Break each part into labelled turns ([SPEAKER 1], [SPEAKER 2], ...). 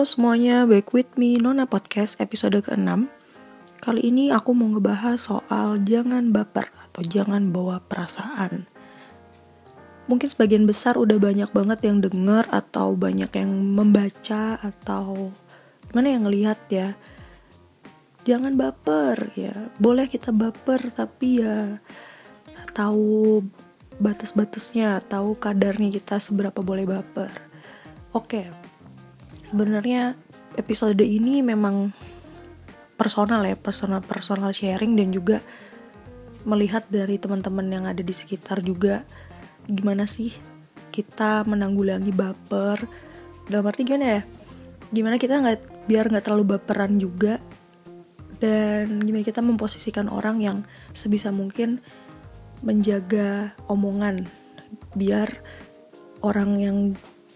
[SPEAKER 1] Halo semuanya, back with me Nona Podcast episode ke-6 Kali ini aku mau ngebahas soal jangan baper atau jangan bawa perasaan. Mungkin sebagian besar udah banyak banget yang denger atau banyak yang membaca atau gimana yang ngelihat ya. Jangan baper ya, boleh kita baper tapi ya tahu batas-batasnya, tahu kadarnya kita seberapa boleh baper. Oke, sebenarnya episode ini memang personal ya personal personal sharing dan juga melihat dari teman-teman yang ada di sekitar juga gimana sih kita menanggulangi baper. Dalam arti gimana ya? Gimana kita nggak biar nggak terlalu baperan juga dan gimana kita memposisikan orang yang sebisa mungkin menjaga omongan biar orang yang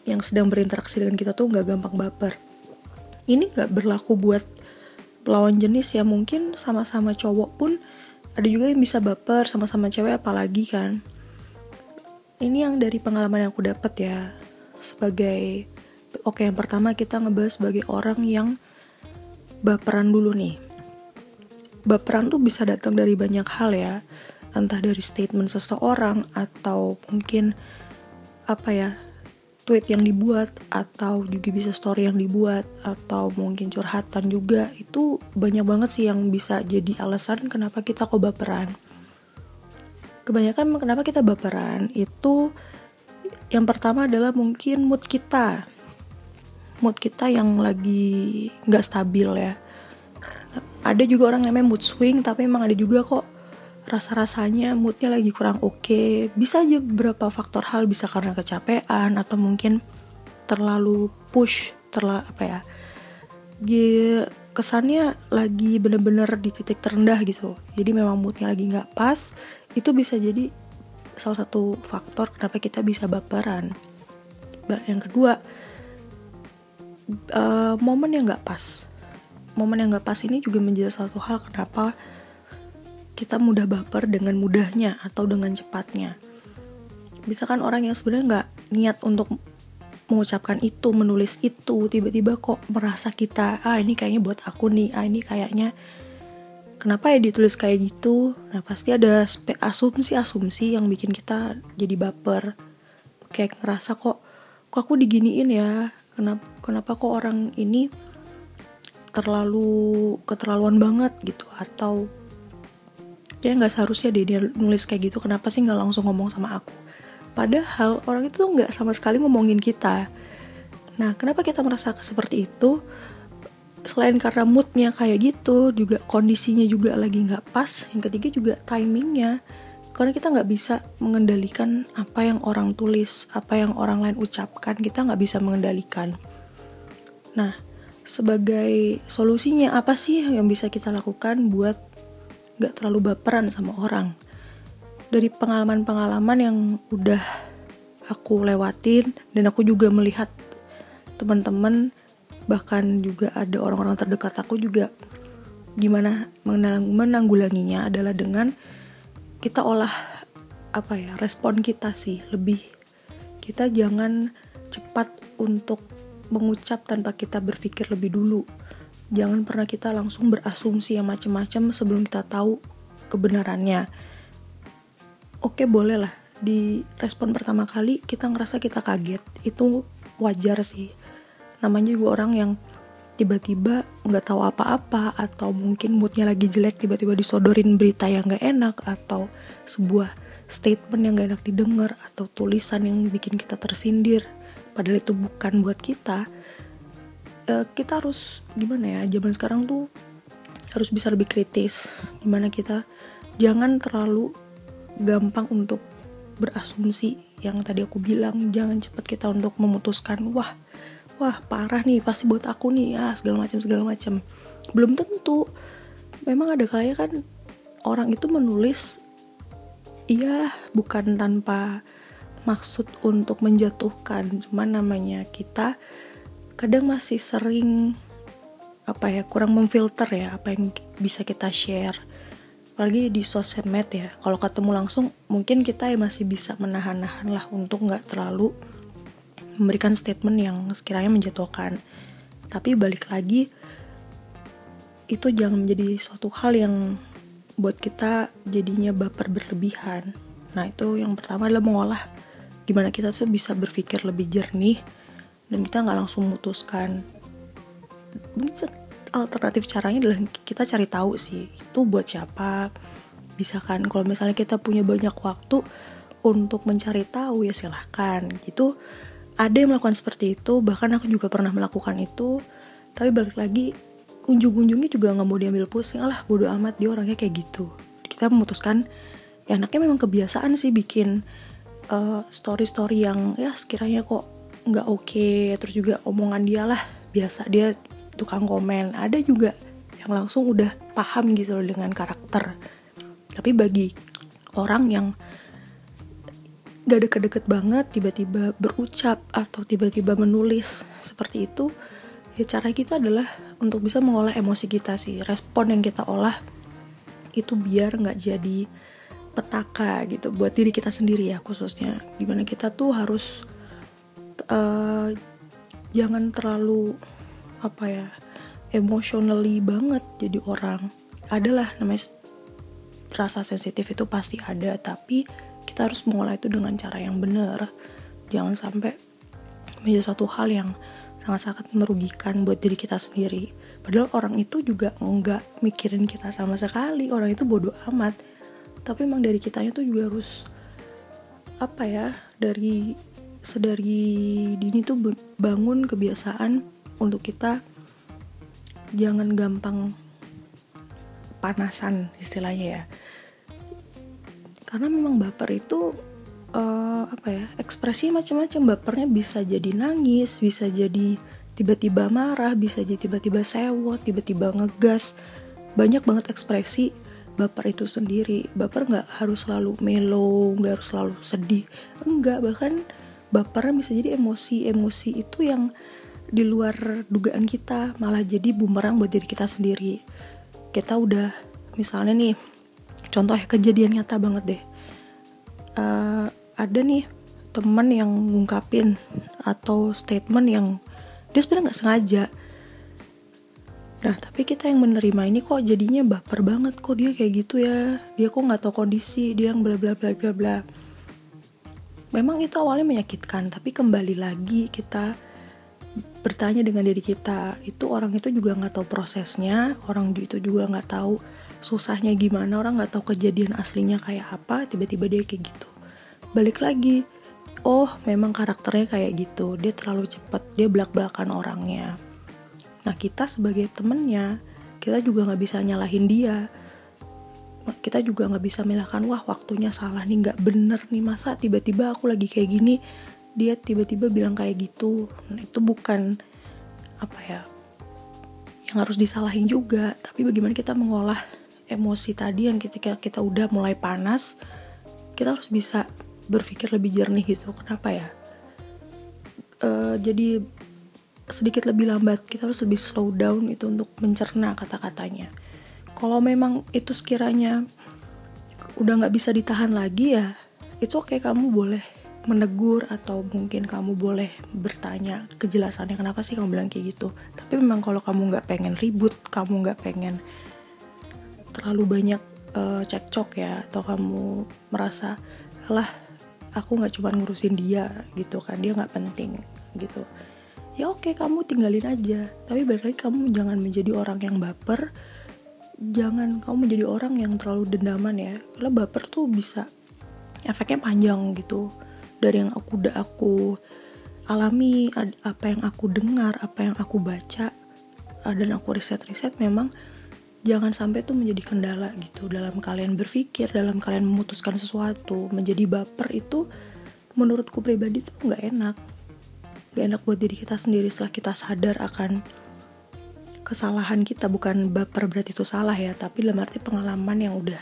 [SPEAKER 1] yang sedang berinteraksi dengan kita tuh nggak gampang baper. Ini nggak berlaku buat lawan jenis ya mungkin sama-sama cowok pun ada juga yang bisa baper sama-sama cewek apalagi kan. Ini yang dari pengalaman yang aku dapat ya sebagai oke yang pertama kita ngebahas sebagai orang yang baperan dulu nih. Baperan tuh bisa datang dari banyak hal ya entah dari statement seseorang atau mungkin apa ya tweet yang dibuat atau juga bisa story yang dibuat atau mungkin curhatan juga itu banyak banget sih yang bisa jadi alasan kenapa kita kok baperan. Kebanyakan kenapa kita baperan itu yang pertama adalah mungkin mood kita. Mood kita yang lagi nggak stabil ya. Ada juga orang namanya mood swing tapi emang ada juga kok rasa-rasanya moodnya lagi kurang oke. Okay. bisa aja beberapa faktor hal bisa karena kecapean atau mungkin terlalu push terlalu apa ya dia kesannya lagi bener-bener di titik terendah gitu. Jadi memang moodnya lagi nggak pas itu bisa jadi salah satu faktor kenapa kita bisa baperan. Yang kedua uh, momen yang nggak pas. Momen yang nggak pas ini juga menjadi satu hal kenapa kita mudah baper dengan mudahnya atau dengan cepatnya. Bisa kan orang yang sebenarnya nggak niat untuk mengucapkan itu, menulis itu, tiba-tiba kok merasa kita, ah ini kayaknya buat aku nih, ah ini kayaknya kenapa ya ditulis kayak gitu? Nah pasti ada asumsi-asumsi yang bikin kita jadi baper. Kayak ngerasa kok, kok aku diginiin ya? Kenapa, kenapa kok orang ini terlalu keterlaluan banget gitu? Atau kayak nggak seharusnya deh dia nulis kayak gitu. Kenapa sih nggak langsung ngomong sama aku? Padahal orang itu nggak sama sekali ngomongin kita. Nah kenapa kita merasa seperti itu? Selain karena moodnya kayak gitu juga kondisinya juga lagi nggak pas yang ketiga juga timingnya. Karena kita nggak bisa mengendalikan apa yang orang tulis apa yang orang lain ucapkan kita nggak bisa mengendalikan. Nah sebagai solusinya apa sih yang bisa kita lakukan buat gak terlalu baperan sama orang. Dari pengalaman-pengalaman yang udah aku lewatin dan aku juga melihat teman-teman bahkan juga ada orang-orang terdekat aku juga gimana menang menanggulanginya adalah dengan kita olah apa ya respon kita sih lebih. Kita jangan cepat untuk mengucap tanpa kita berpikir lebih dulu jangan pernah kita langsung berasumsi yang macam-macam sebelum kita tahu kebenarannya. Oke, boleh lah. Di respon pertama kali kita ngerasa kita kaget. Itu wajar sih. Namanya juga orang yang tiba-tiba nggak tahu apa-apa atau mungkin moodnya lagi jelek tiba-tiba disodorin berita yang nggak enak atau sebuah statement yang gak enak didengar atau tulisan yang bikin kita tersindir padahal itu bukan buat kita uh, kita harus gimana ya zaman sekarang tuh harus bisa lebih kritis. Gimana kita jangan terlalu gampang untuk berasumsi yang tadi aku bilang. Jangan cepat kita untuk memutuskan wah wah parah nih pasti buat aku nih. Ya segala macam segala macam. Belum tentu. Memang ada kalanya kan orang itu menulis iya bukan tanpa maksud untuk menjatuhkan. Cuman namanya kita kadang masih sering apa ya kurang memfilter ya apa yang bisa kita share. Apalagi di sosial media ya kalau ketemu langsung mungkin kita ya masih bisa menahan-nahan lah untuk nggak terlalu memberikan statement yang sekiranya menjatuhkan. Tapi balik lagi itu jangan menjadi suatu hal yang buat kita jadinya baper berlebihan. Nah itu yang pertama adalah mengolah gimana kita tuh bisa berpikir lebih jernih dan kita nggak langsung memutuskan. Alternatif caranya adalah kita cari tahu sih itu buat siapa. Bisa kan kalau misalnya kita punya banyak waktu untuk mencari tahu ya silahkan. Gitu. Ada yang melakukan seperti itu bahkan aku juga pernah melakukan itu. Tapi balik lagi unjung-unjungnya juga nggak mau diambil pusing. Alah bodoh amat dia orangnya kayak gitu. Kita memutuskan ya anaknya memang kebiasaan sih bikin uh, story-story yang ya sekiranya kok nggak oke okay. terus juga omongan dia lah biasa dia tukang komen. Ada juga yang langsung udah paham gitu loh dengan karakter. Tapi bagi orang yang gak deket-deket banget tiba-tiba berucap atau tiba-tiba menulis seperti itu ya cara kita adalah untuk bisa mengolah emosi kita sih. Respon yang kita olah itu biar nggak jadi petaka gitu buat diri kita sendiri ya khususnya. Gimana kita tuh harus uh, jangan terlalu apa ya emotionally banget jadi orang. Adalah namanya rasa sensitif itu pasti ada tapi kita harus mengolah itu dengan cara yang benar. Jangan sampai menjadi satu hal yang sangat-sangat merugikan buat diri kita sendiri. Padahal orang itu juga nggak mikirin kita sama sekali. Orang itu bodoh amat. Tapi emang dari kitanya tuh juga harus apa ya dari sedari dini tuh bangun kebiasaan untuk kita jangan gampang panasan istilahnya ya. Karena memang baper itu uh, apa ya ekspresi macam-macam. Bapernya bisa jadi nangis bisa jadi tiba-tiba marah bisa jadi tiba-tiba sewot tiba-tiba ngegas. Banyak banget ekspresi baper itu sendiri. Baper nggak harus selalu melo nggak harus selalu sedih. Enggak bahkan bapernya bisa jadi emosi-emosi itu yang di luar dugaan kita malah jadi bumerang buat diri kita sendiri. Kita udah misalnya nih contoh ya kejadian nyata banget deh. Uh, ada nih temen yang ngungkapin atau statement yang dia sebenarnya nggak sengaja. Nah tapi kita yang menerima ini kok jadinya baper banget kok dia kayak gitu ya. Dia kok nggak tahu kondisi dia yang bla bla bla bla bla memang itu awalnya menyakitkan tapi kembali lagi kita bertanya dengan diri kita itu orang itu juga nggak tahu prosesnya orang itu juga nggak tahu susahnya gimana orang nggak tahu kejadian aslinya kayak apa tiba-tiba dia kayak gitu. Balik lagi oh memang karakternya kayak gitu dia terlalu cepat dia belak-belakan orangnya. Nah kita sebagai temennya kita juga nggak bisa nyalahin dia kita juga nggak bisa menyalahkan wah waktunya salah nih nggak bener nih masa tiba-tiba aku lagi kayak gini? Dia tiba-tiba bilang kayak gitu. Nah, itu bukan apa ya yang harus disalahin juga. Tapi bagaimana kita mengolah emosi tadi yang ketika kita udah mulai panas kita harus bisa berpikir lebih jernih gitu. Kenapa ya? Uh, jadi sedikit lebih lambat kita harus lebih slow down itu untuk mencerna kata-katanya kalau memang itu sekiranya udah nggak bisa ditahan lagi ya itu oke okay, kamu boleh menegur atau mungkin kamu boleh bertanya kejelasannya kenapa sih kamu bilang kayak gitu? Tapi memang kalau kamu nggak pengen ribut kamu nggak pengen terlalu banyak uh, cekcok ya atau kamu merasa lah aku nggak cuma ngurusin dia gitu kan dia nggak penting gitu. Ya oke kamu tinggalin aja. Tapi berarti kamu jangan menjadi orang yang baper jangan kamu menjadi orang yang terlalu dendaman ya. Karena baper tuh bisa efeknya panjang gitu. Dari yang aku udah aku alami apa yang aku dengar apa yang aku baca dan aku riset-riset memang jangan sampai tuh menjadi kendala gitu. Dalam kalian berpikir dalam kalian memutuskan sesuatu menjadi baper itu menurutku pribadi tuh nggak enak. Nggak enak buat diri kita sendiri setelah kita sadar akan kesalahan kita bukan baper berarti itu salah ya tapi dalam arti pengalaman yang udah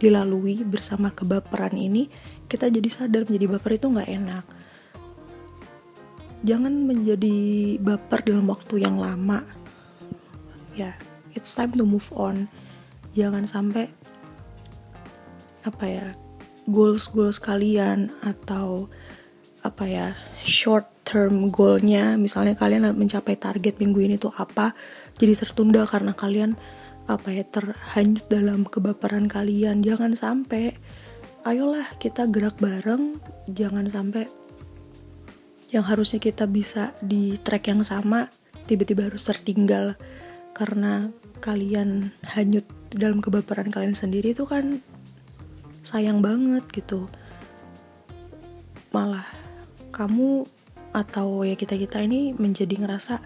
[SPEAKER 1] dilalui bersama kebaperan ini kita jadi sadar menjadi baper itu nggak enak. Jangan menjadi baper dalam waktu yang lama. Ya it's time to move on. Jangan sampai apa ya goals goals kalian atau apa ya short term goalnya misalnya kalian mencapai target minggu ini tuh apa jadi tertunda karena kalian apa ya terhanyut dalam kebaperan kalian. Jangan sampai ayolah kita gerak bareng jangan sampai yang harusnya kita bisa di track yang sama tiba-tiba harus tertinggal karena kalian hanyut dalam kebaperan kalian sendiri itu kan sayang banget gitu. Malah kamu atau ya kita kita ini menjadi ngerasa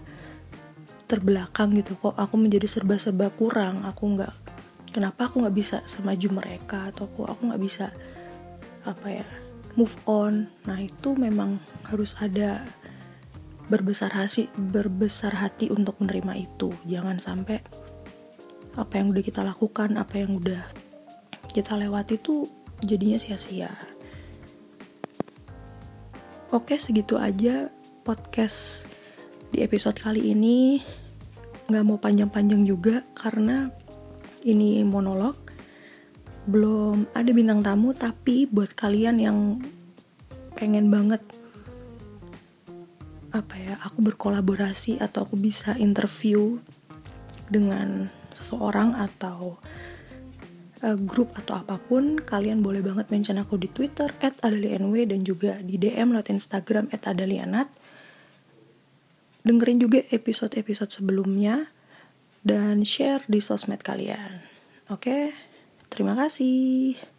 [SPEAKER 1] terbelakang gitu kok. Aku menjadi serba-serba kurang. Aku nggak kenapa aku nggak bisa semaju mereka atau aku aku nggak bisa apa ya move on? Nah itu memang harus ada berbesar hati berbesar hati untuk menerima itu. Jangan sampai apa yang udah kita lakukan apa yang udah kita lewati itu jadinya sia-sia Oke segitu aja podcast di episode kali ini. Gak mau panjang-panjang juga karena ini monolog. Belum ada bintang tamu tapi buat kalian yang pengen banget apa ya aku berkolaborasi atau aku bisa interview dengan seseorang atau uh, grup atau apa pun, kalian boleh banget mention aku di Twitter @adalianw dan juga di DM lewat Instagram @adalianat. Dengerin juga episode-episode sebelumnya dan share di sosmed kalian. Oke, terima kasih.